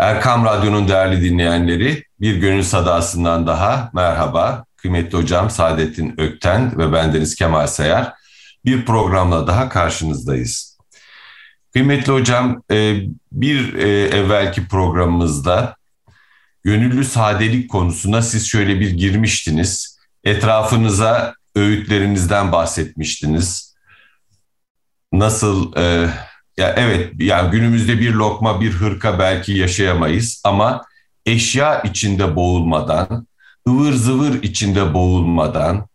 Erkam Radyo'nun değerli dinleyenleri, bir gönül sadasından daha merhaba. Kıymetli hocam Saadettin Ökten ve bendeniz Kemal Sayar. Bir programla daha karşınızdayız. Kıymetli hocam, e, bir e, evvelki programımızda gönüllü sadelik konusuna siz şöyle bir girmiştiniz. Etrafınıza öğütlerinizden bahsetmiştiniz. Nasıl e, ya evet yani günümüzde bir lokma bir hırka belki yaşayamayız ama eşya içinde boğulmadan, ıvır zıvır içinde boğulmadan,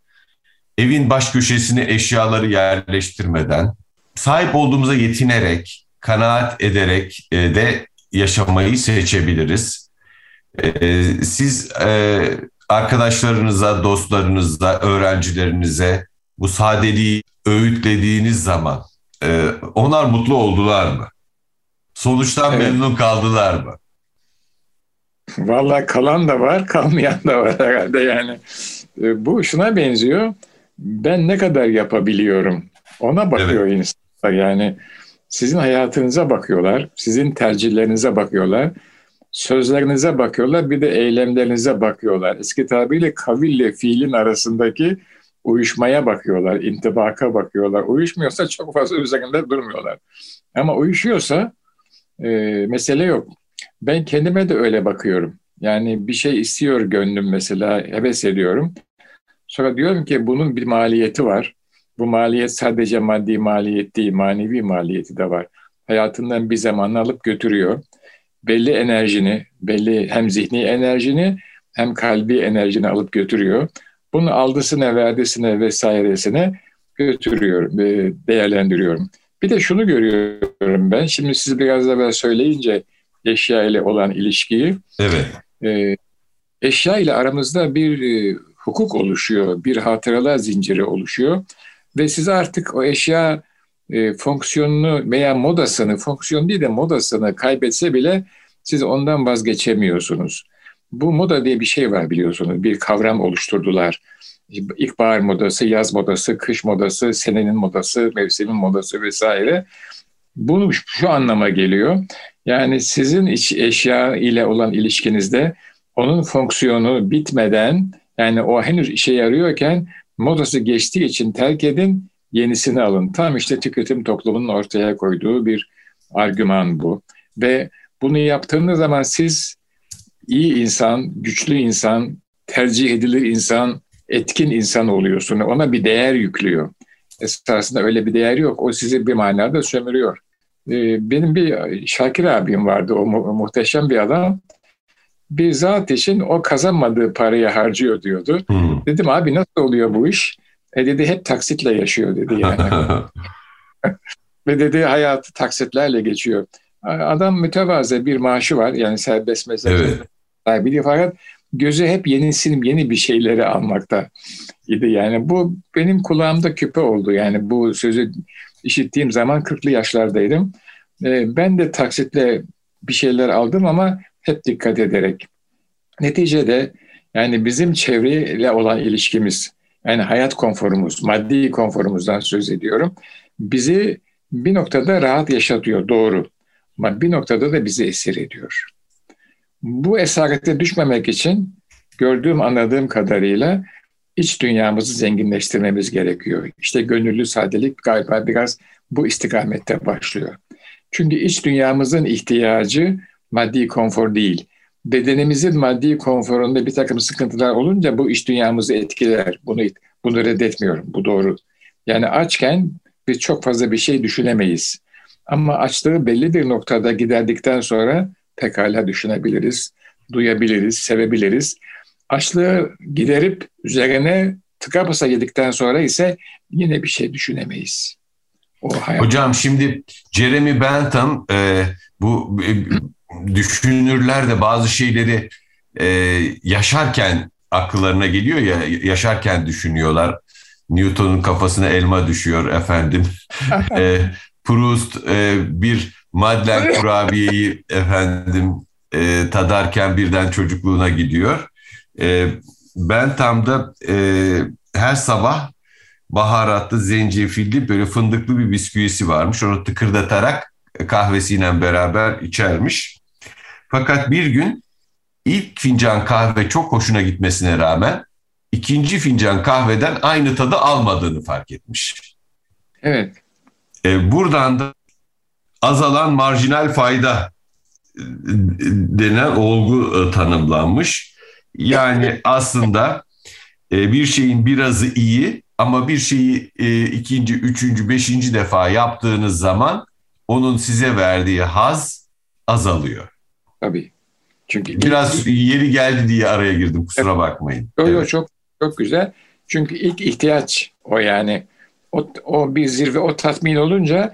evin baş köşesine eşyaları yerleştirmeden, sahip olduğumuza yetinerek, kanaat ederek e, de yaşamayı seçebiliriz. E, siz e, arkadaşlarınıza, dostlarınıza, öğrencilerinize bu sadeliği öğütlediğiniz zaman ee, onlar mutlu oldular mı? Sonuçtan evet. memnun kaldılar mı? Vallahi kalan da var, kalmayan da var herhalde yani. Ee, bu şuna benziyor. Ben ne kadar yapabiliyorum? Ona bakıyor evet. insanlar. Yani sizin hayatınıza bakıyorlar, sizin tercihlerinize bakıyorlar, sözlerinize bakıyorlar, bir de eylemlerinize bakıyorlar. Eski tabiriyle kaville fiilin arasındaki uyuşmaya bakıyorlar, intibaka bakıyorlar. Uyuşmuyorsa çok fazla üzerinde durmuyorlar. Ama uyuşuyorsa e, mesele yok. Ben kendime de öyle bakıyorum. Yani bir şey istiyor gönlüm mesela, heves ediyorum. Sonra diyorum ki bunun bir maliyeti var. Bu maliyet sadece maddi maliyet değil, manevi maliyeti de var. Hayatından bir zamanını alıp götürüyor. Belli enerjini, belli hem zihni enerjini hem kalbi enerjini alıp götürüyor. Bunu aldısına, verdisine vesairesine götürüyorum, e, değerlendiriyorum. Bir de şunu görüyorum ben. Şimdi siz biraz evvel söyleyince eşya ile olan ilişkiyi. Evet. E, eşya ile aramızda bir e, hukuk oluşuyor, bir hatıralar zinciri oluşuyor. Ve siz artık o eşya e, fonksiyonunu veya modasını, fonksiyon değil de modasını kaybetse bile siz ondan vazgeçemiyorsunuz. Bu moda diye bir şey var biliyorsunuz. Bir kavram oluşturdular. İlkbahar modası, yaz modası, kış modası, senenin modası, mevsimin modası vesaire. Bunu şu anlama geliyor. Yani sizin iç eşya ile olan ilişkinizde onun fonksiyonu bitmeden yani o henüz işe yarıyorken modası geçtiği için terk edin, yenisini alın. Tam işte tüketim toplumunun ortaya koyduğu bir argüman bu. Ve bunu yaptığınız zaman siz iyi insan, güçlü insan, tercih edilir insan, etkin insan oluyorsun. Ona bir değer yüklüyor. Esasında öyle bir değer yok. O sizi bir manada sömürüyor. Ee, benim bir Şakir abim vardı. O mu- muhteşem bir adam. Bir zat için o kazanmadığı parayı harcıyor diyordu. Hmm. Dedim abi nasıl oluyor bu iş? E dedi hep taksitle yaşıyor dedi yani. Ve dedi hayatı taksitlerle geçiyor. Adam mütevazı bir maaşı var yani serbest meslek evet sahibi fakat gözü hep yenisin yeni bir şeyleri almakta idi. Yani bu benim kulağımda küpe oldu. Yani bu sözü işittiğim zaman 40'lı yaşlardaydım. Ee, ben de taksitle bir şeyler aldım ama hep dikkat ederek. Neticede yani bizim çevreyle olan ilişkimiz, yani hayat konforumuz, maddi konforumuzdan söz ediyorum. Bizi bir noktada rahat yaşatıyor, doğru. Ama bir noktada da bizi esir ediyor. Bu esarete düşmemek için gördüğüm anladığım kadarıyla iç dünyamızı zenginleştirmemiz gerekiyor. İşte gönüllü sadelik galiba biraz bu istikamette başlıyor. Çünkü iç dünyamızın ihtiyacı maddi konfor değil. Bedenimizin maddi konforunda bir takım sıkıntılar olunca bu iç dünyamızı etkiler. Bunu bunu reddetmiyorum. Bu doğru. Yani açken biz çok fazla bir şey düşünemeyiz. Ama açlığı belli bir noktada giderdikten sonra pekala düşünebiliriz, duyabiliriz, sevebiliriz. Açlığı giderip üzerine tıka basa yedikten sonra ise yine bir şey düşünemeyiz. O Hocam şimdi Jeremy Bentham e, bu e, düşünürler de bazı şeyleri e, yaşarken akıllarına geliyor ya yaşarken düşünüyorlar. Newton'un kafasına elma düşüyor efendim. e, Proust e, bir Madlen kurabiyeyi efendim e, tadarken birden çocukluğuna gidiyor. E, ben tam da e, her sabah baharatlı, zencefilli böyle fındıklı bir bisküvisi varmış. Onu tıkırdatarak kahvesiyle beraber içermiş. Fakat bir gün ilk fincan kahve çok hoşuna gitmesine rağmen ikinci fincan kahveden aynı tadı almadığını fark etmiş. Evet. E, buradan da azalan marjinal fayda e, denen olgu e, tanımlanmış. Yani aslında e, bir şeyin birazı iyi ama bir şeyi ikinci, üçüncü, beşinci defa yaptığınız zaman onun size verdiği haz azalıyor. Tabii. Çünkü biraz ilk, yeri geldi diye araya girdim kusura bakmayın. Yok evet. çok çok güzel. Çünkü ilk ihtiyaç o yani. O, o bir zirve, o tatmin olunca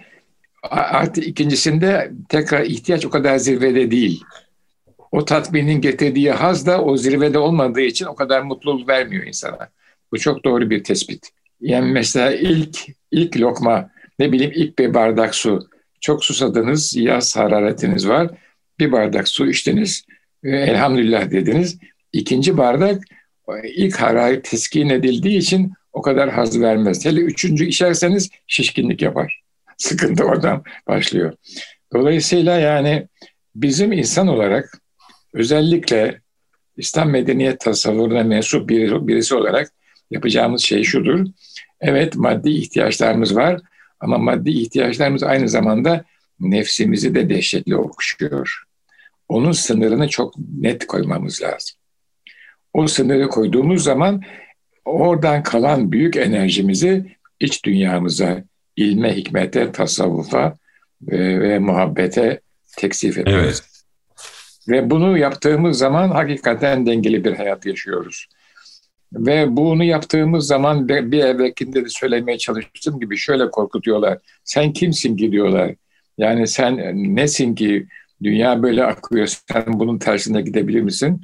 artık ikincisinde tekrar ihtiyaç o kadar zirvede değil. O tatminin getirdiği haz da o zirvede olmadığı için o kadar mutluluk vermiyor insana. Bu çok doğru bir tespit. Yani mesela ilk ilk lokma, ne bileyim ilk bir bardak su. Çok susadınız, yaz hararetiniz var. Bir bardak su içtiniz, elhamdülillah dediniz. İkinci bardak ilk hararet teskin edildiği için o kadar haz vermez. Hele üçüncü içerseniz şişkinlik yapar. Sıkıntı oradan başlıyor. Dolayısıyla yani bizim insan olarak özellikle İslam medeniyet tasavvuruna mensup biri, birisi olarak yapacağımız şey şudur. Evet maddi ihtiyaçlarımız var ama maddi ihtiyaçlarımız aynı zamanda nefsimizi de dehşetli okşuyor. Onun sınırını çok net koymamız lazım. O sınırı koyduğumuz zaman oradan kalan büyük enerjimizi iç dünyamıza, ilme, hikmete, tasavvufa ve, ve muhabbete teksif ediyoruz. Evet. Ve bunu yaptığımız zaman hakikaten dengeli bir hayat yaşıyoruz. Ve bunu yaptığımız zaman bir evvelkinde de söylemeye çalıştığım gibi şöyle korkutuyorlar. Sen kimsin ki diyorlar. Yani sen nesin ki dünya böyle akıyor sen bunun tersine gidebilir misin?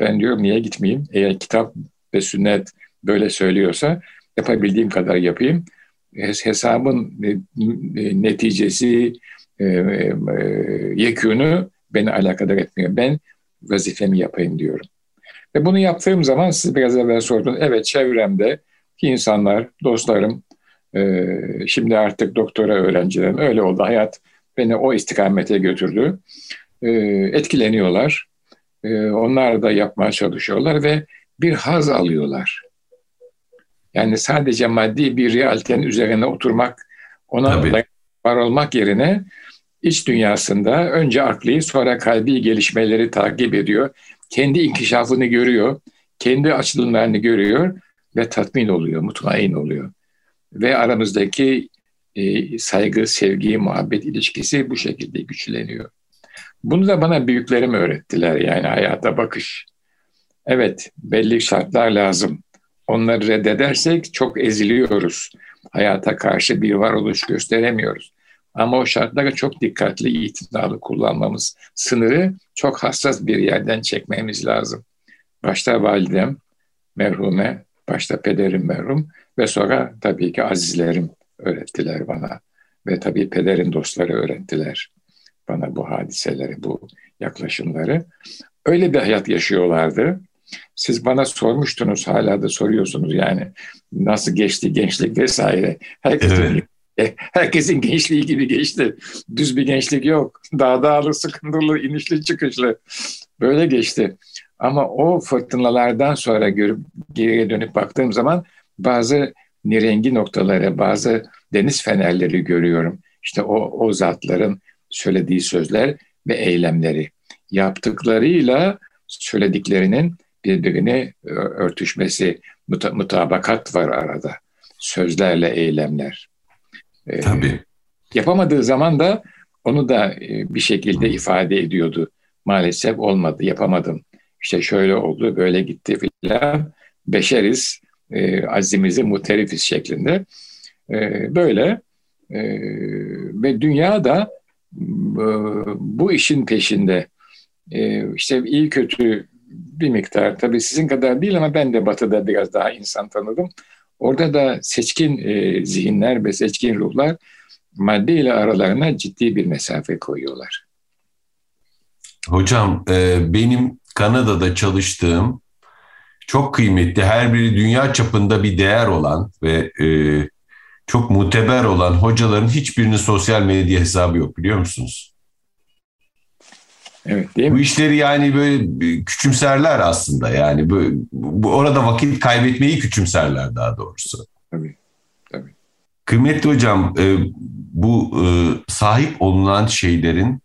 Ben diyorum niye gitmeyeyim? Eğer kitap ve sünnet böyle söylüyorsa yapabildiğim kadar yapayım. Hesabın neticesi, e, e, yekûnu beni alakadar etmiyor. Ben vazifemi yapayım diyorum. Ve bunu yaptığım zaman siz biraz evvel sordunuz. Evet çevremde insanlar, dostlarım, e, şimdi artık doktora öğrencilerim öyle oldu. Hayat beni o istikamete götürdü. E, etkileniyorlar. E, onlar da yapmaya çalışıyorlar ve bir haz alıyorlar. Yani sadece maddi bir realitenin üzerine oturmak, ona var olmak yerine iç dünyasında önce akli sonra kalbi gelişmeleri takip ediyor. Kendi inkişafını görüyor, kendi açılımlarını görüyor ve tatmin oluyor, mutmain oluyor. Ve aramızdaki e, saygı, sevgi, muhabbet ilişkisi bu şekilde güçleniyor. Bunu da bana büyüklerim öğrettiler yani hayata bakış. Evet belli şartlar lazım. Onları reddedersek çok eziliyoruz. Hayata karşı bir varoluş gösteremiyoruz. Ama o şartlara çok dikkatli, itinalı kullanmamız, sınırı çok hassas bir yerden çekmemiz lazım. Başta validem, merhume, başta pederim merhum ve sonra tabii ki azizlerim öğrettiler bana. Ve tabii pederin dostları öğrettiler bana bu hadiseleri, bu yaklaşımları. Öyle bir hayat yaşıyorlardı. Siz bana sormuştunuz, hala da soruyorsunuz yani nasıl geçti gençlik vesaire. Herkesin, evet. Herkesin gençliği gibi geçti. Düz bir gençlik yok. Dağ dağlı, sıkıntılı, inişli çıkışlı. Böyle geçti. Ama o fırtınalardan sonra görüp geriye dönüp baktığım zaman bazı nirengi noktaları, bazı deniz fenerleri görüyorum. İşte o, o zatların söylediği sözler ve eylemleri. Yaptıklarıyla söylediklerinin birbirine örtüşmesi, muta, mutabakat var arada. Sözlerle eylemler. Ee, Tabii. Yapamadığı zaman da onu da e, bir şekilde ifade ediyordu. Maalesef olmadı, yapamadım. İşte şöyle oldu, böyle gitti filan. Beşeriz, e, azimizi muterifiz şeklinde. E, böyle e, ve dünya da e, bu işin peşinde. E, işte iyi kötü bir miktar tabii sizin kadar değil ama ben de batıda biraz daha insan tanıdım. Orada da seçkin e, zihinler ve seçkin ruhlar madde ile aralarına ciddi bir mesafe koyuyorlar. Hocam benim Kanada'da çalıştığım çok kıymetli her biri dünya çapında bir değer olan ve çok muteber olan hocaların hiçbirinin sosyal medya hesabı yok biliyor musunuz? Evet, değil mi? Bu işleri yani böyle küçümserler aslında yani bu, bu orada vakit kaybetmeyi küçümserler daha doğrusu. Tabii, tabii. Kıymetli hocam e, bu e, sahip olunan şeylerin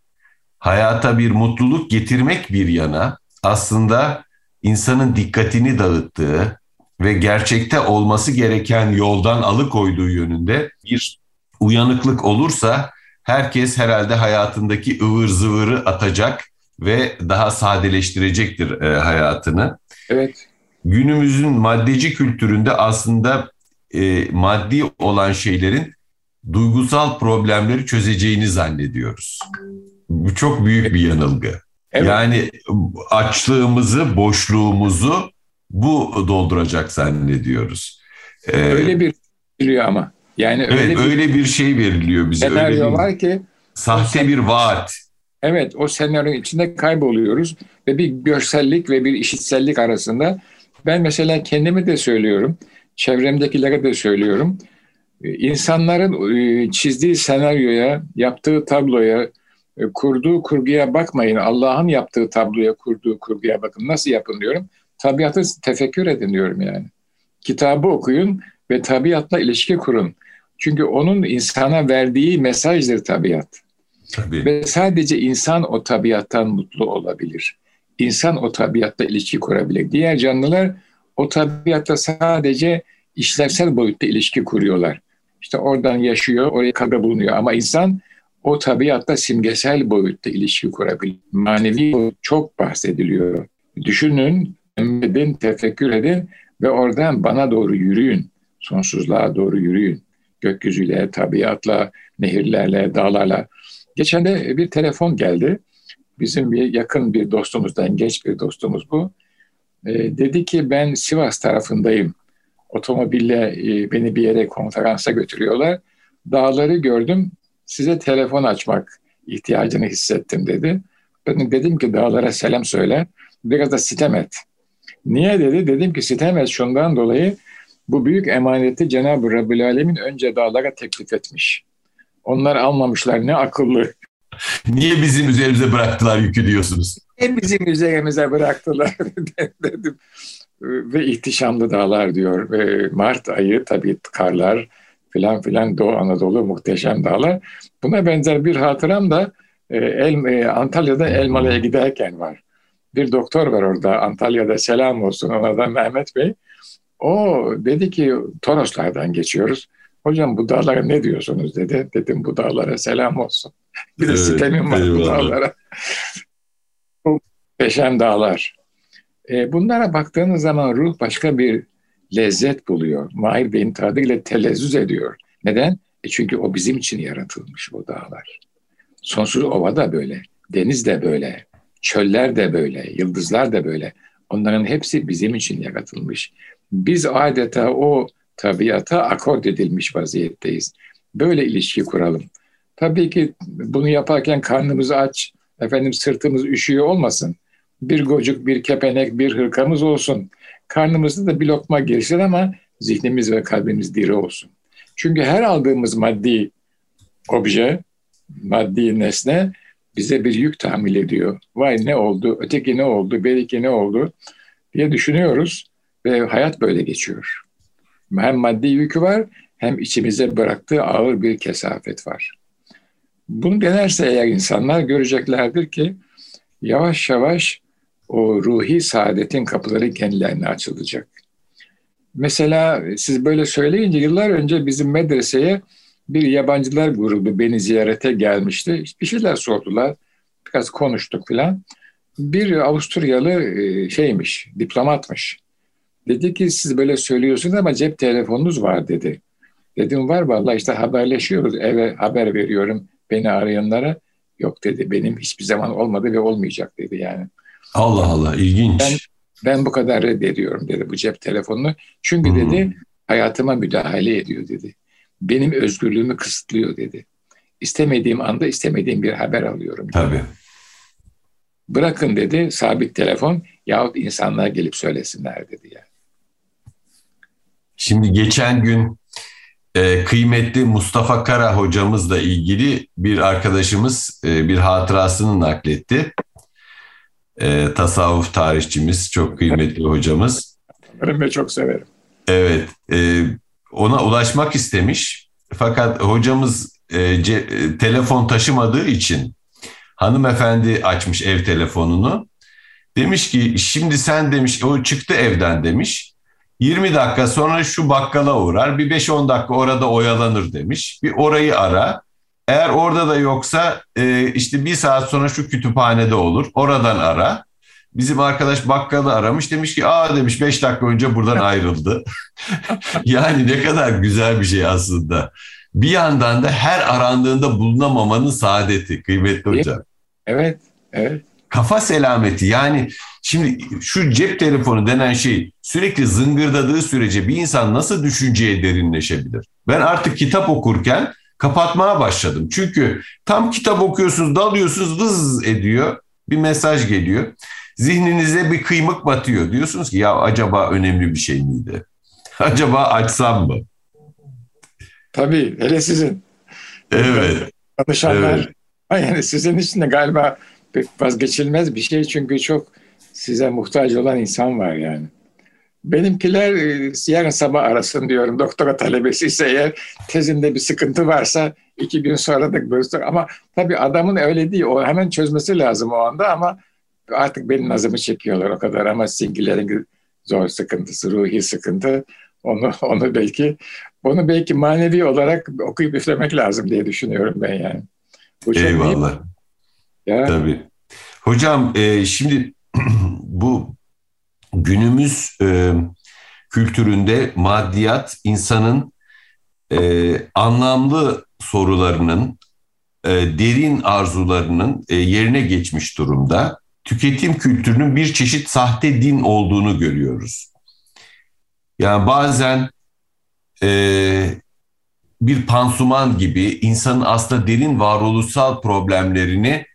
hayata bir mutluluk getirmek bir yana aslında insanın dikkatini dağıttığı ve gerçekte olması gereken yoldan alıkoyduğu yönünde bir uyanıklık olursa herkes herhalde hayatındaki ıvır zıvırı atacak ve daha sadeleştirecektir e, hayatını. Evet. Günümüzün maddeci kültüründe aslında e, maddi olan şeylerin duygusal problemleri çözeceğini zannediyoruz. Bu çok büyük bir yanılgı. Evet. Yani açlığımızı, boşluğumuzu bu dolduracak zannediyoruz. Ee, öyle bir veriliyor ama. Yani öyle evet, bir, öyle bir şey veriliyor bize. Öyle bir, var ki sahte bir vaat. Evet, o senaryonun içinde kayboluyoruz ve bir görsellik ve bir işitsellik arasında ben mesela kendimi de söylüyorum, çevremdekilere de söylüyorum. İnsanların e, çizdiği senaryoya, yaptığı tabloya, e, kurduğu kurguya bakmayın. Allah'ın yaptığı tabloya, kurduğu kurguya bakın. Nasıl yapın diyorum. Tabiatı tefekkür edin diyorum yani. Kitabı okuyun ve tabiatla ilişki kurun. Çünkü onun insana verdiği mesajdır tabiat. Tabii. Ve sadece insan o tabiattan mutlu olabilir. İnsan o tabiatla ilişki kurabilir. Diğer canlılar o tabiatla sadece işlevsel boyutta ilişki kuruyorlar. İşte oradan yaşıyor, oraya kavga bulunuyor. Ama insan o tabiatla simgesel boyutta ilişki kurabilir. Manevi çok bahsediliyor. Düşünün, edin, tefekkür edin ve oradan bana doğru yürüyün. Sonsuzluğa doğru yürüyün. Gökyüzüyle, tabiatla, nehirlerle, dağlarla. Geçen de bir telefon geldi. Bizim bir yakın bir dostumuzdan, genç bir dostumuz bu. E, dedi ki ben Sivas tarafındayım. Otomobille e, beni bir yere konferansa götürüyorlar. Dağları gördüm, size telefon açmak ihtiyacını hissettim dedi. Ben dedim ki dağlara selam söyle, biraz da sitem et. Niye dedi? Dedim ki sitem et şundan dolayı bu büyük emaneti Cenab-ı Rabbül Alemin önce dağlara teklif etmiş. Onlar almamışlar ne akıllı. Niye bizim üzerimize bıraktılar yükü diyorsunuz? Niye bizim üzerimize bıraktılar dedim. Ve ihtişamlı dağlar diyor. Ve Mart ayı tabii karlar filan filan Doğu Anadolu muhteşem dağlar. Buna benzer bir hatıram da e, El, e, Antalya'da Elmalı'ya giderken var. Bir doktor var orada Antalya'da selam olsun ona da Mehmet Bey. O dedi ki Toroslardan geçiyoruz. Hocam bu dağlara ne diyorsunuz dedi. Dedim bu dağlara selam olsun. Bir de evet, sitemim var eyvallah. bu dağlara. Muhteşem dağlar. E, bunlara baktığınız zaman ruh başka bir lezzet buluyor. Mahir Bey'in tabiriyle telezzüz ediyor. Neden? E çünkü o bizim için yaratılmış bu dağlar. Sonsuz ova da böyle, deniz de böyle, çöller de böyle, yıldızlar da böyle. Onların hepsi bizim için yaratılmış. Biz adeta o tabiata akord edilmiş vaziyetteyiz. Böyle ilişki kuralım. Tabii ki bunu yaparken karnımız aç, efendim sırtımız üşüyor olmasın. Bir gocuk, bir kepenek, bir hırkamız olsun. Karnımızda da bir lokma girsin ama zihnimiz ve kalbimiz diri olsun. Çünkü her aldığımız maddi obje, maddi nesne bize bir yük tahmil ediyor. Vay ne oldu, öteki ne oldu, belki ne oldu diye düşünüyoruz ve hayat böyle geçiyor. Hem maddi yükü var hem içimize bıraktığı ağır bir kesafet var. Bunu denerse eğer insanlar göreceklerdir ki yavaş yavaş o ruhi saadetin kapıları kendilerine açılacak. Mesela siz böyle söyleyince yıllar önce bizim medreseye bir yabancılar grubu beni ziyarete gelmişti. Bir şeyler sordular. Biraz konuştuk filan. Bir Avusturyalı e, şeymiş, diplomatmış. Dedi ki siz böyle söylüyorsunuz ama cep telefonunuz var dedi. Dedim var vallahi işte haberleşiyoruz. Eve haber veriyorum beni arayanlara. Yok dedi benim hiçbir zaman olmadı ve olmayacak dedi yani. Allah Allah ilginç. Ben, ben bu kadar reddediyorum dedi bu cep telefonunu. Çünkü hmm. dedi hayatıma müdahale ediyor dedi. Benim özgürlüğümü kısıtlıyor dedi. İstemediğim anda istemediğim bir haber alıyorum. Dedi. Tabii. Bırakın dedi sabit telefon yahut insanlar gelip söylesinler dedi yani. Şimdi geçen gün e, kıymetli Mustafa Kara hocamızla ilgili bir arkadaşımız e, bir hatırasını nakletti. e, tasavvuf tarihçimiz, çok kıymetli hocamız. Ben de çok severim. Evet, e, ona ulaşmak istemiş. Fakat hocamız e, ce, e, telefon taşımadığı için hanımefendi açmış ev telefonunu. Demiş ki şimdi sen demiş o çıktı evden demiş. 20 dakika sonra şu bakkala uğrar bir 5-10 dakika orada oyalanır demiş. Bir orayı ara. Eğer orada da yoksa e, işte bir saat sonra şu kütüphanede olur. Oradan ara. Bizim arkadaş bakkalı aramış demiş ki aa demiş 5 dakika önce buradan ayrıldı. yani ne kadar güzel bir şey aslında. Bir yandan da her arandığında bulunamamanın saadeti kıymetli hocam. Evet, evet. Kafa selameti yani şimdi şu cep telefonu denen şey sürekli zıngırdadığı sürece bir insan nasıl düşünceye derinleşebilir? Ben artık kitap okurken kapatmaya başladım. Çünkü tam kitap okuyorsunuz, dalıyorsunuz, vız ediyor. Bir mesaj geliyor. Zihninize bir kıymık batıyor. Diyorsunuz ki ya acaba önemli bir şey miydi? acaba açsam mı? Tabii, hele sizin. Evet. Danışanlar. Evet. Yani sizin için de galiba vazgeçilmez bir şey çünkü çok size muhtaç olan insan var yani. Benimkiler e, yarın sabah arasın diyorum. Doktora talebesi ise eğer tezinde bir sıkıntı varsa iki gün sonra da göster. Ama tabii adamın öyle değil. O hemen çözmesi lazım o anda ama artık benim nazımı çekiyorlar o kadar ama sizinkilerin zor sıkıntısı, ruhi sıkıntı. Onu onu belki onu belki manevi olarak okuyup üflemek lazım diye düşünüyorum ben yani. Bu Eyvallah. Ya. Tabii. Hocam e, şimdi bu günümüz e, kültüründe maddiyat insanın e, anlamlı sorularının, e, derin arzularının e, yerine geçmiş durumda. Tüketim kültürünün bir çeşit sahte din olduğunu görüyoruz. Yani bazen e, bir pansuman gibi insanın aslında derin varoluşsal problemlerini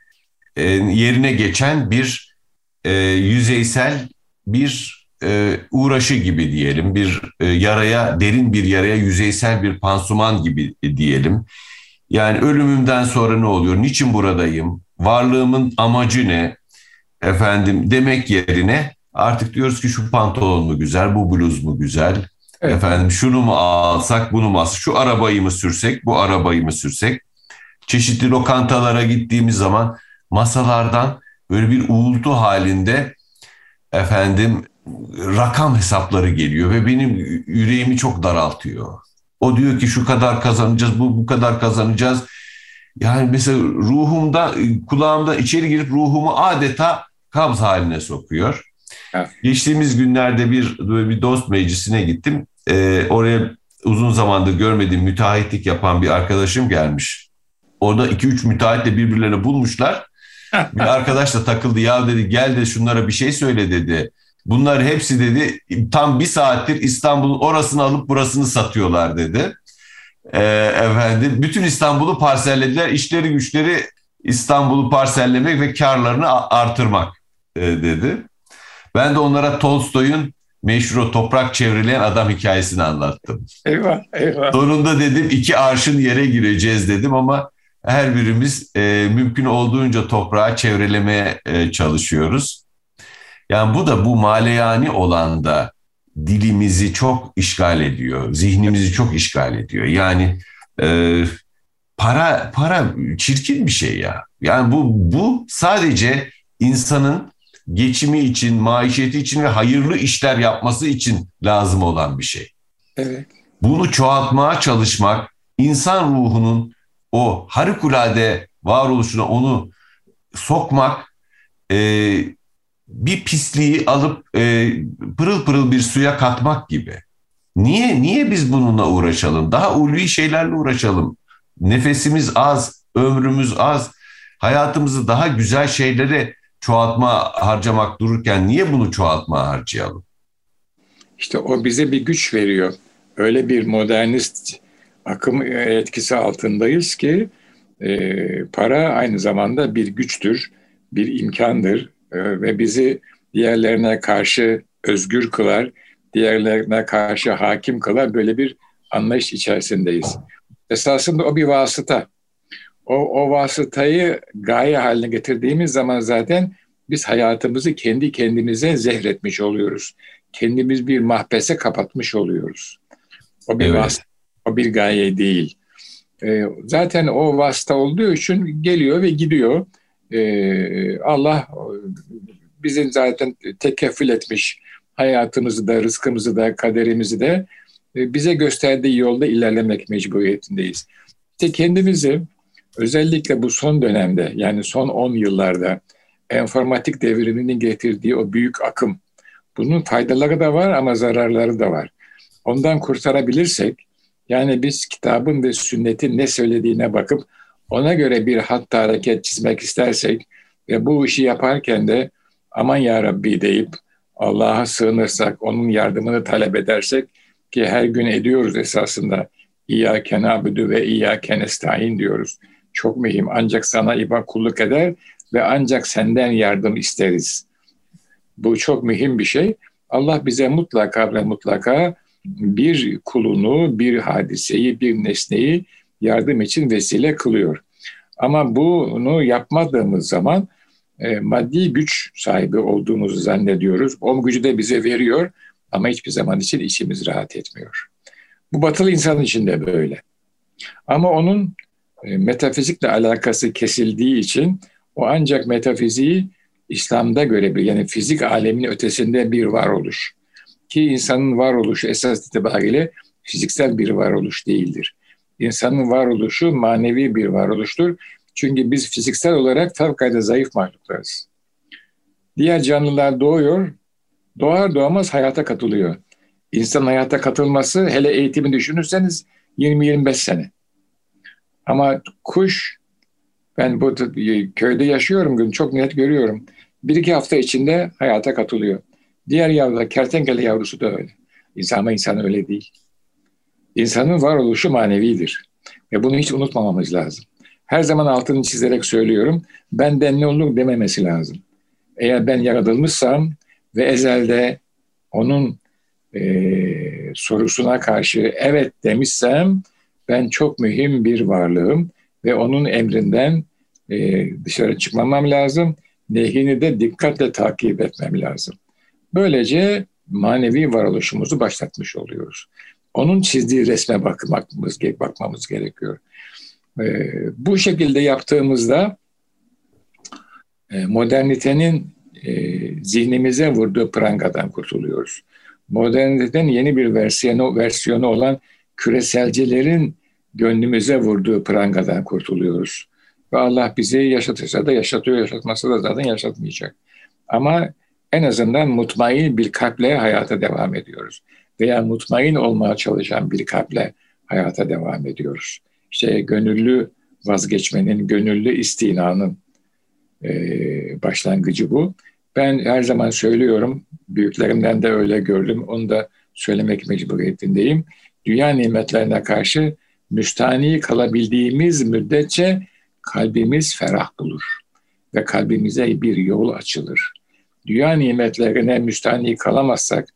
e, yerine geçen bir e, yüzeysel bir e, uğraşı gibi diyelim. Bir e, yaraya, derin bir yaraya yüzeysel bir pansuman gibi diyelim. Yani ölümümden sonra ne oluyor? Niçin buradayım? Varlığımın amacı ne? Efendim demek yerine artık diyoruz ki şu pantolon mu güzel, bu bluz mu güzel? Evet. Efendim şunu mu alsak, bunu mu alsak? Şu arabayı mı sürsek, bu arabayı mı sürsek? Çeşitli lokantalara gittiğimiz zaman masalardan böyle bir uğultu halinde efendim rakam hesapları geliyor ve benim yüreğimi çok daraltıyor. O diyor ki şu kadar kazanacağız, bu bu kadar kazanacağız. Yani mesela ruhumda, kulağımda içeri girip ruhumu adeta kabz haline sokuyor. Evet. Geçtiğimiz günlerde bir bir dost meclisine gittim. Ee, oraya uzun zamandır görmediğim müteahhitlik yapan bir arkadaşım gelmiş. Orada iki üç müteahhitle birbirlerini bulmuşlar. Bir arkadaş da takıldı ya dedi gel de şunlara bir şey söyle dedi. Bunlar hepsi dedi tam bir saattir İstanbul'un orasını alıp burasını satıyorlar dedi. Ee, efendim bütün İstanbul'u parsellediler. İşleri güçleri İstanbul'u parsellemek ve karlarını artırmak e, dedi. Ben de onlara Tolstoy'un meşhur toprak çevreleyen adam hikayesini anlattım. Eyvah, eyvah. Sonunda dedim iki arşın yere gireceğiz dedim ama her birimiz e, mümkün olduğunca toprağı çevrelemeye e, çalışıyoruz. Yani bu da bu maleyani olan da dilimizi çok işgal ediyor, zihnimizi çok işgal ediyor. Yani e, para para çirkin bir şey ya. Yani bu bu sadece insanın geçimi için, maişeti için ve hayırlı işler yapması için lazım olan bir şey. Evet. Bunu çoğaltmaya çalışmak, insan ruhunun o harikulade varoluşuna onu sokmak, e, bir pisliği alıp e, pırıl pırıl bir suya katmak gibi. Niye niye biz bununla uğraşalım? Daha ulvi şeylerle uğraşalım. Nefesimiz az, ömrümüz az. Hayatımızı daha güzel şeylere çoğaltma harcamak dururken niye bunu çoğaltma harcayalım? İşte o bize bir güç veriyor. Öyle bir modernist akım etkisi altındayız ki e, para aynı zamanda bir güçtür, bir imkandır e, ve bizi diğerlerine karşı özgür kılar, diğerlerine karşı hakim kılar. Böyle bir anlayış içerisindeyiz. Esasında o bir vasıta o, o vasıtayı gaye haline getirdiğimiz zaman zaten biz hayatımızı kendi kendimize zehretmiş oluyoruz. Kendimiz bir mahbese kapatmış oluyoruz. O bir evet. vasıta, bir gaye değil. E, zaten o vasıta olduğu için geliyor ve gidiyor. E, Allah bizim zaten tekeffül etmiş hayatımızı da, rızkımızı da, kaderimizi de e, bize gösterdiği yolda ilerlemek mecburiyetindeyiz. İşte kendimizi özellikle bu son dönemde yani son 10 yıllarda enformatik devriminin getirdiği o büyük akım bunun faydaları da var ama zararları da var. Ondan kurtarabilirsek yani biz kitabın ve sünnetin ne söylediğine bakıp ona göre bir hatta hareket çizmek istersek ve bu işi yaparken de aman ya Rabbi deyip Allah'a sığınırsak, onun yardımını talep edersek ki her gün ediyoruz esasında. İyyâke nâbüdü ve iyyâke nestaîn diyoruz. Çok mühim. Ancak sana iba kulluk eder ve ancak senden yardım isteriz. Bu çok mühim bir şey. Allah bize mutlaka ve mutlaka bir kulunu, bir hadiseyi, bir nesneyi yardım için vesile kılıyor. Ama bunu yapmadığımız zaman e, maddi güç sahibi olduğumuzu zannediyoruz. O gücü de bize veriyor ama hiçbir zaman için içimiz rahat etmiyor. Bu batılı insan için de böyle. Ama onun e, metafizikle alakası kesildiği için o ancak metafiziği İslam'da görebilir. Yani fizik aleminin ötesinde bir varoluş. Ki insanın varoluşu esas itibariyle fiziksel bir varoluş değildir. İnsanın varoluşu manevi bir varoluştur çünkü biz fiziksel olarak fevkalade zayıf mahluklarız. Diğer canlılar doğuyor, doğar doğamaz hayata katılıyor. İnsan hayata katılması hele eğitimi düşünürseniz 20-25 sene. Ama kuş, ben bu köyde yaşıyorum, çok net görüyorum. Bir iki hafta içinde hayata katılıyor. Diğer yavrular, kertenkele yavrusu da öyle. İnsan ama insan öyle değil. İnsanın varoluşu manevidir. Ve bunu hiç unutmamamız lazım her zaman altını çizerek söylüyorum. Benden ne olur dememesi lazım. Eğer ben yaratılmışsam ve ezelde onun e, sorusuna karşı evet demişsem ben çok mühim bir varlığım ve onun emrinden e, dışarı çıkmamam lazım. Nehyini de dikkatle takip etmem lazım. Böylece manevi varoluşumuzu başlatmış oluyoruz. Onun çizdiği resme bakmamız, bakmamız gerekiyor. E, bu şekilde yaptığımızda e, modernitenin e, zihnimize vurduğu prangadan kurtuluyoruz. Modernitenin yeni bir versiyonu, versiyonu olan küreselcilerin gönlümüze vurduğu prangadan kurtuluyoruz. Ve Allah bizi yaşatırsa da yaşatıyor, yaşatmasa da zaten yaşatmayacak. Ama en azından mutmain bir kalple hayata devam ediyoruz. Veya mutmain olmaya çalışan bir kalple hayata devam ediyoruz işte gönüllü vazgeçmenin, gönüllü istinanın e, başlangıcı bu. Ben her zaman söylüyorum, büyüklerimden de öyle gördüm, onu da söylemek mecburiyetindeyim. Dünya nimetlerine karşı müstani kalabildiğimiz müddetçe kalbimiz ferah bulur ve kalbimize bir yol açılır. Dünya nimetlerine müstani kalamazsak,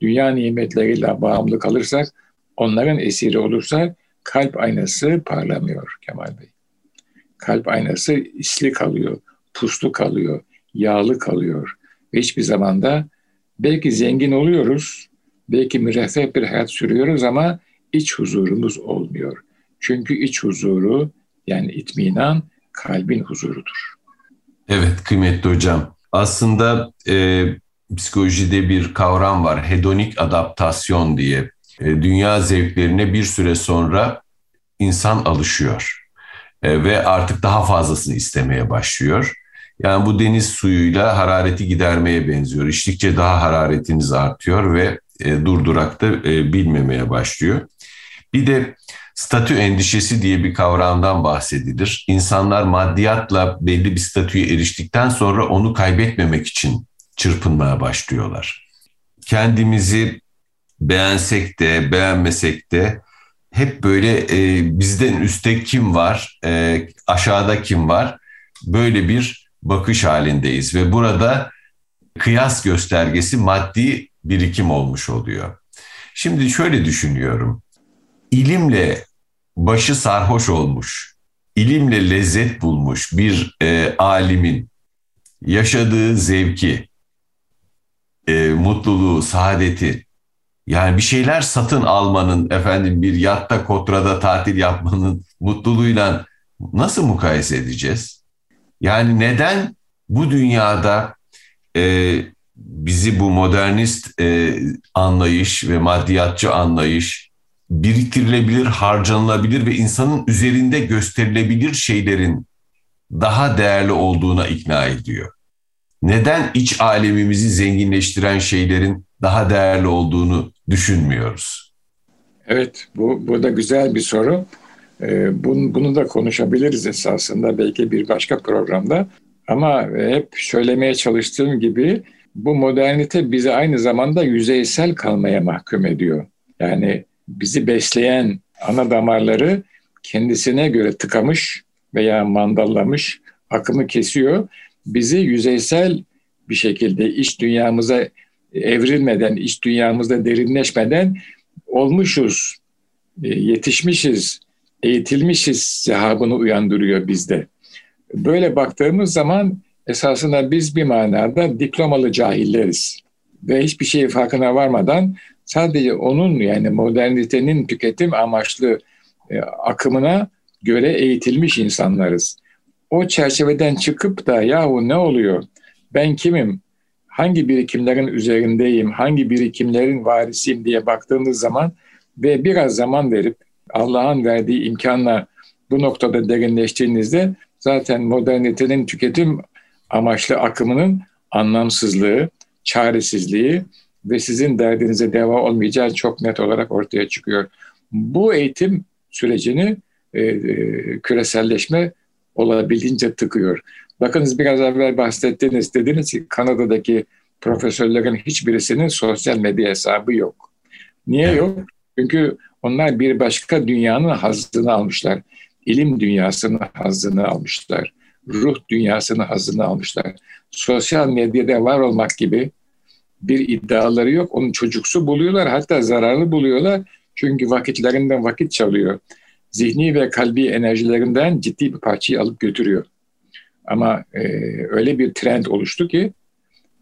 dünya nimetleriyle bağımlı kalırsak, onların esiri olursak kalp aynası parlamıyor Kemal Bey. Kalp aynası isli kalıyor, puslu kalıyor, yağlı kalıyor. Ve hiçbir zamanda belki zengin oluyoruz, belki müreffeh bir hayat sürüyoruz ama iç huzurumuz olmuyor. Çünkü iç huzuru yani itminan kalbin huzurudur. Evet kıymetli hocam. Aslında e, psikolojide bir kavram var hedonik adaptasyon diye. E, dünya zevklerine bir süre sonra insan alışıyor e, ve artık daha fazlasını istemeye başlıyor. Yani bu deniz suyuyla harareti gidermeye benziyor. İçtikçe daha hararetiniz artıyor ve e, durdurakta e, bilmemeye başlıyor. Bir de statü endişesi diye bir kavramdan bahsedilir. İnsanlar maddiyatla belli bir statüye eriştikten sonra onu kaybetmemek için çırpınmaya başlıyorlar. Kendimizi beğensek de beğenmesek de hep böyle e, bizden üstte kim var, e, aşağıda kim var böyle bir bakış halindeyiz ve burada kıyas göstergesi maddi birikim olmuş oluyor. Şimdi şöyle düşünüyorum. İlimle başı sarhoş olmuş, ilimle lezzet bulmuş bir e, alimin yaşadığı zevki, e, mutluluğu, saadeti, yani bir şeyler satın almanın, efendim bir yatta, kotrada tatil yapmanın mutluluğuyla nasıl mukayese edeceğiz? Yani neden bu dünyada e, bizi bu modernist e, anlayış ve maddiyatçı anlayış biriktirilebilir, harcanılabilir ve insanın üzerinde gösterilebilir şeylerin daha değerli olduğuna ikna ediyor. Neden iç alemimizi zenginleştiren şeylerin daha değerli olduğunu düşünmüyoruz? Evet, bu, bu da güzel bir soru. Ee, bunu, bunu da konuşabiliriz esasında belki bir başka programda. Ama hep söylemeye çalıştığım gibi bu modernite bizi aynı zamanda yüzeysel kalmaya mahkum ediyor. Yani bizi besleyen ana damarları kendisine göre tıkamış veya mandallamış, akımı kesiyor. Bizi yüzeysel bir şekilde iç dünyamıza evrilmeden, iç dünyamızda derinleşmeden olmuşuz, e, yetişmişiz, eğitilmişiz sehabını uyandırıyor bizde. Böyle baktığımız zaman esasında biz bir manada diplomalı cahilleriz. Ve hiçbir şey farkına varmadan sadece onun yani modernitenin tüketim amaçlı e, akımına göre eğitilmiş insanlarız. O çerçeveden çıkıp da yahu ne oluyor? Ben kimim? Hangi birikimlerin üzerindeyim? Hangi birikimlerin varisiyim diye baktığınız zaman ve biraz zaman verip Allah'ın verdiği imkanla bu noktada derinleştiğinizde zaten modernitenin tüketim amaçlı akımının anlamsızlığı, çaresizliği ve sizin derdinize deva olmayacağı çok net olarak ortaya çıkıyor. Bu eğitim sürecini e, e, küreselleşme olabildiğince tıkıyor. Bakınız biraz evvel bahsettiniz, dediniz ki Kanada'daki profesörlerin hiçbirisinin sosyal medya hesabı yok. Niye yok? Çünkü onlar bir başka dünyanın hazzını almışlar. İlim dünyasının hazzını almışlar. Ruh dünyasının hazzını almışlar. Sosyal medyada var olmak gibi bir iddiaları yok. Onun çocuksu buluyorlar hatta zararlı buluyorlar. Çünkü vakitlerinden vakit çalıyor. Zihni ve kalbi enerjilerinden ciddi bir parçayı alıp götürüyor. Ama e, öyle bir trend oluştu ki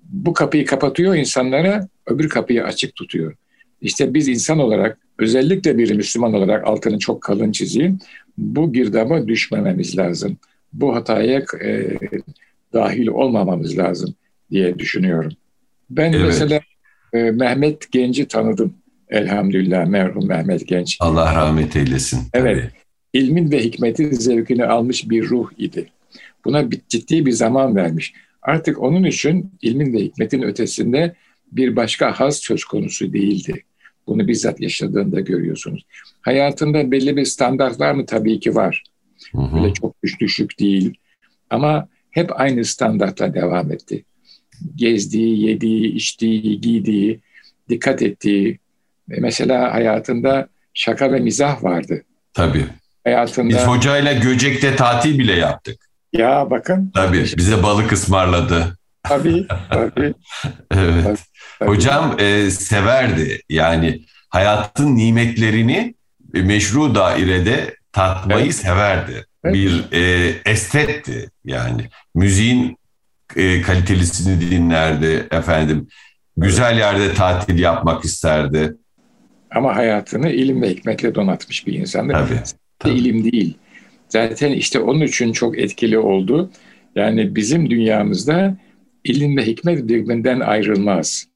bu kapıyı kapatıyor insanlara, öbür kapıyı açık tutuyor. İşte biz insan olarak özellikle bir Müslüman olarak altını çok kalın çizeyim. Bu girdaba düşmememiz lazım. Bu hataya e, dahil olmamamız lazım diye düşünüyorum. Ben evet. mesela e, Mehmet Genç'i tanıdım. Elhamdülillah merhum Mehmet Genç. Allah rahmet eylesin. Evet. Tabii. İlmin ve hikmetin zevkini almış bir ruh idi. Buna bir, ciddi bir zaman vermiş. Artık onun için ilmin ve hikmetin ötesinde bir başka haz söz konusu değildi. Bunu bizzat yaşadığında görüyorsunuz. Hayatında belli bir standart var mı? Tabii ki var. Hı hı. Böyle çok düşük değil. Ama hep aynı standartla devam etti. Gezdiği, yediği, içtiği, giydiği, dikkat ettiği. Mesela hayatında şaka ve mizah vardı. Tabii. Hayatında... Biz hocayla Göcek'te tatil bile yaptık. Ya bakın. Tabii bize balık ısmarladı. Tabii, tabii. evet. Tabii. Hocam e, severdi. Yani hayatın nimetlerini meşru dairede tatmayı evet. severdi. Evet. Bir e, estetti yani. Müziğin e, kalitelisini dinlerdi efendim. Güzel yerde tatil yapmak isterdi. Ama hayatını ilim ve hikmetle donatmış bir insandı. Tabii, tabii. İlim değil. Zaten işte onun için çok etkili oldu. Yani bizim dünyamızda ilim ve hikmet birbirinden ayrılmaz.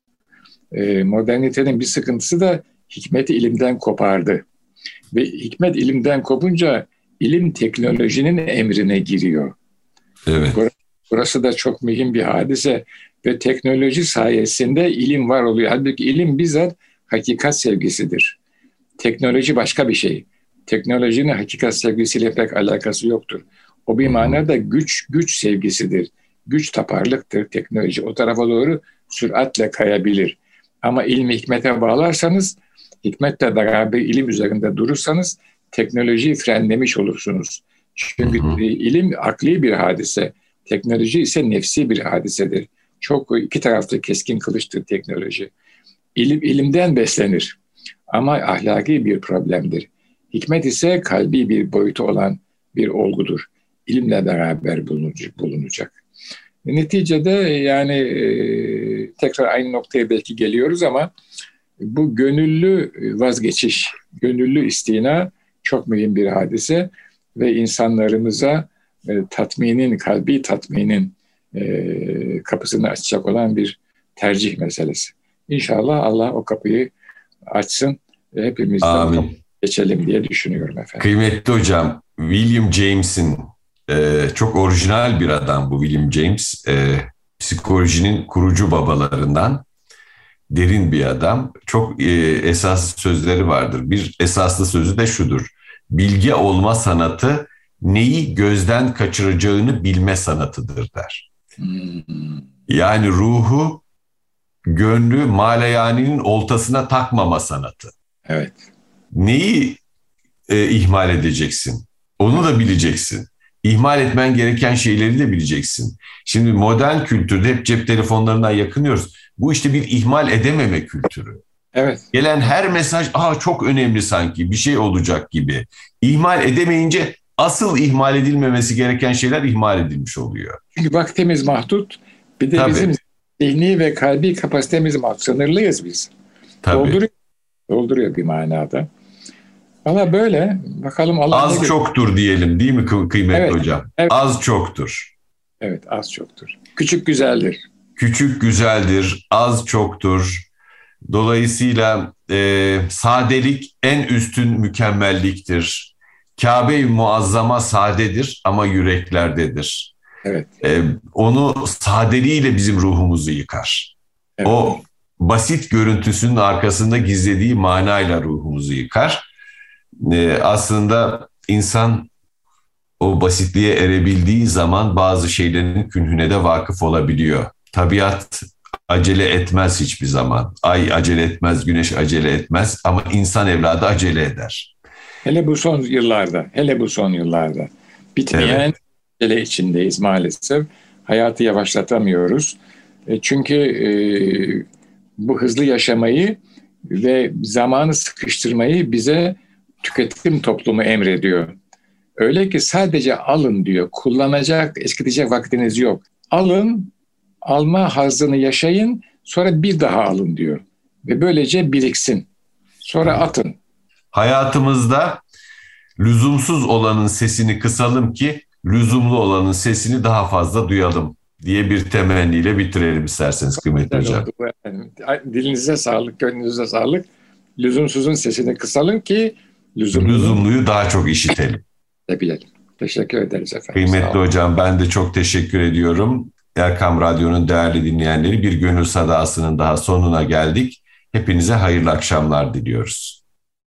E, modernitenin bir sıkıntısı da hikmeti ilimden kopardı. Ve hikmet ilimden kopunca ilim teknolojinin emrine giriyor. Evet. Burası da çok mühim bir hadise ve teknoloji sayesinde ilim var oluyor. Halbuki ilim bizzat hakikat sevgisidir. Teknoloji başka bir şey. Teknolojinin hakikat sevgisiyle pek alakası yoktur. O bir manada güç güç sevgisidir. Güç taparlıktır teknoloji. O tarafa doğru süratle kayabilir. Ama ilmi hikmete bağlarsanız, hikmetle beraber ilim üzerinde durursanız teknolojiyi frenlemiş olursunuz. Çünkü hı hı. ilim akli bir hadise, teknoloji ise nefsi bir hadisedir. Çok iki tarafta keskin kılıçtır teknoloji. İlim ilimden beslenir ama ahlaki bir problemdir. Hikmet ise kalbi bir boyutu olan bir olgudur. İlimle beraber bulunacak. Neticede yani e, tekrar aynı noktaya belki geliyoruz ama bu gönüllü vazgeçiş, gönüllü istina çok mühim bir hadise ve insanlarımıza e, tatminin, kalbi tatminin e, kapısını açacak olan bir tercih meselesi. İnşallah Allah o kapıyı açsın ve hepimiz de geçelim diye düşünüyorum efendim. Kıymetli hocam, William James'in e, çok orijinal bir adam bu William James. E, psikolojinin kurucu babalarından derin bir adam. Çok e, esaslı sözleri vardır. Bir esaslı sözü de şudur. Bilge olma sanatı neyi gözden kaçıracağını bilme sanatıdır der. Yani ruhu gönlü maleyaninin oltasına takmama sanatı. Evet. Neyi e, ihmal edeceksin? Onu da bileceksin. İhmal etmen gereken şeyleri de bileceksin. Şimdi modern kültürde hep cep telefonlarından yakınıyoruz. Bu işte bir ihmal edememe kültürü. Evet. Gelen her mesaj Aa, çok önemli sanki bir şey olacak gibi. İhmal edemeyince asıl ihmal edilmemesi gereken şeyler ihmal edilmiş oluyor. Çünkü vaktimiz mahdut. Bir de Tabii. bizim zihni ve kalbi kapasitemiz mahdut. Sınırlıyız biz. Tabii. Dolduruyor, dolduruyor bir manada. Valla böyle. Bakalım Allah Az çoktur diyelim değil mi kıymetli evet, hocam? Evet. Az çoktur. Evet az çoktur. Küçük güzeldir. Küçük güzeldir, az çoktur. Dolayısıyla e, sadelik en üstün mükemmelliktir. Kabe-i Muazzama sadedir ama yüreklerdedir. Evet. E, onu sadeliğiyle bizim ruhumuzu yıkar. Evet. O basit görüntüsünün arkasında gizlediği manayla ruhumuzu yıkar. E, aslında insan o basitliğe erebildiği zaman bazı şeylerin künhüne de vakıf olabiliyor. Tabiat acele etmez hiçbir zaman. Ay acele etmez, güneş acele etmez ama insan evladı acele eder. Hele bu son yıllarda, hele bu son yıllarda bitmeyen evet. içindeyiz maalesef. Hayatı yavaşlatamıyoruz. E, çünkü e, bu hızlı yaşamayı ve zamanı sıkıştırmayı bize tüketim toplumu emrediyor. Öyle ki sadece alın diyor. Kullanacak, eskitecek vaktiniz yok. Alın, alma hazını yaşayın, sonra bir daha alın diyor. Ve böylece biriksin. Sonra atın. Hayatımızda lüzumsuz olanın sesini kısalım ki lüzumlu olanın sesini daha fazla duyalım diye bir temenniyle bitirelim isterseniz kıymetli hocam. Dilinize sağlık, gönlünüze sağlık. Lüzumsuzun sesini kısalım ki lüzumlu. lüzumluyu daha çok işitelim. bilelim. Teşekkür ederiz efendim. Kıymetli hocam ben de çok teşekkür ediyorum. Erkam Radyo'nun değerli dinleyenleri bir gönül sadasının daha sonuna geldik. Hepinize hayırlı akşamlar diliyoruz.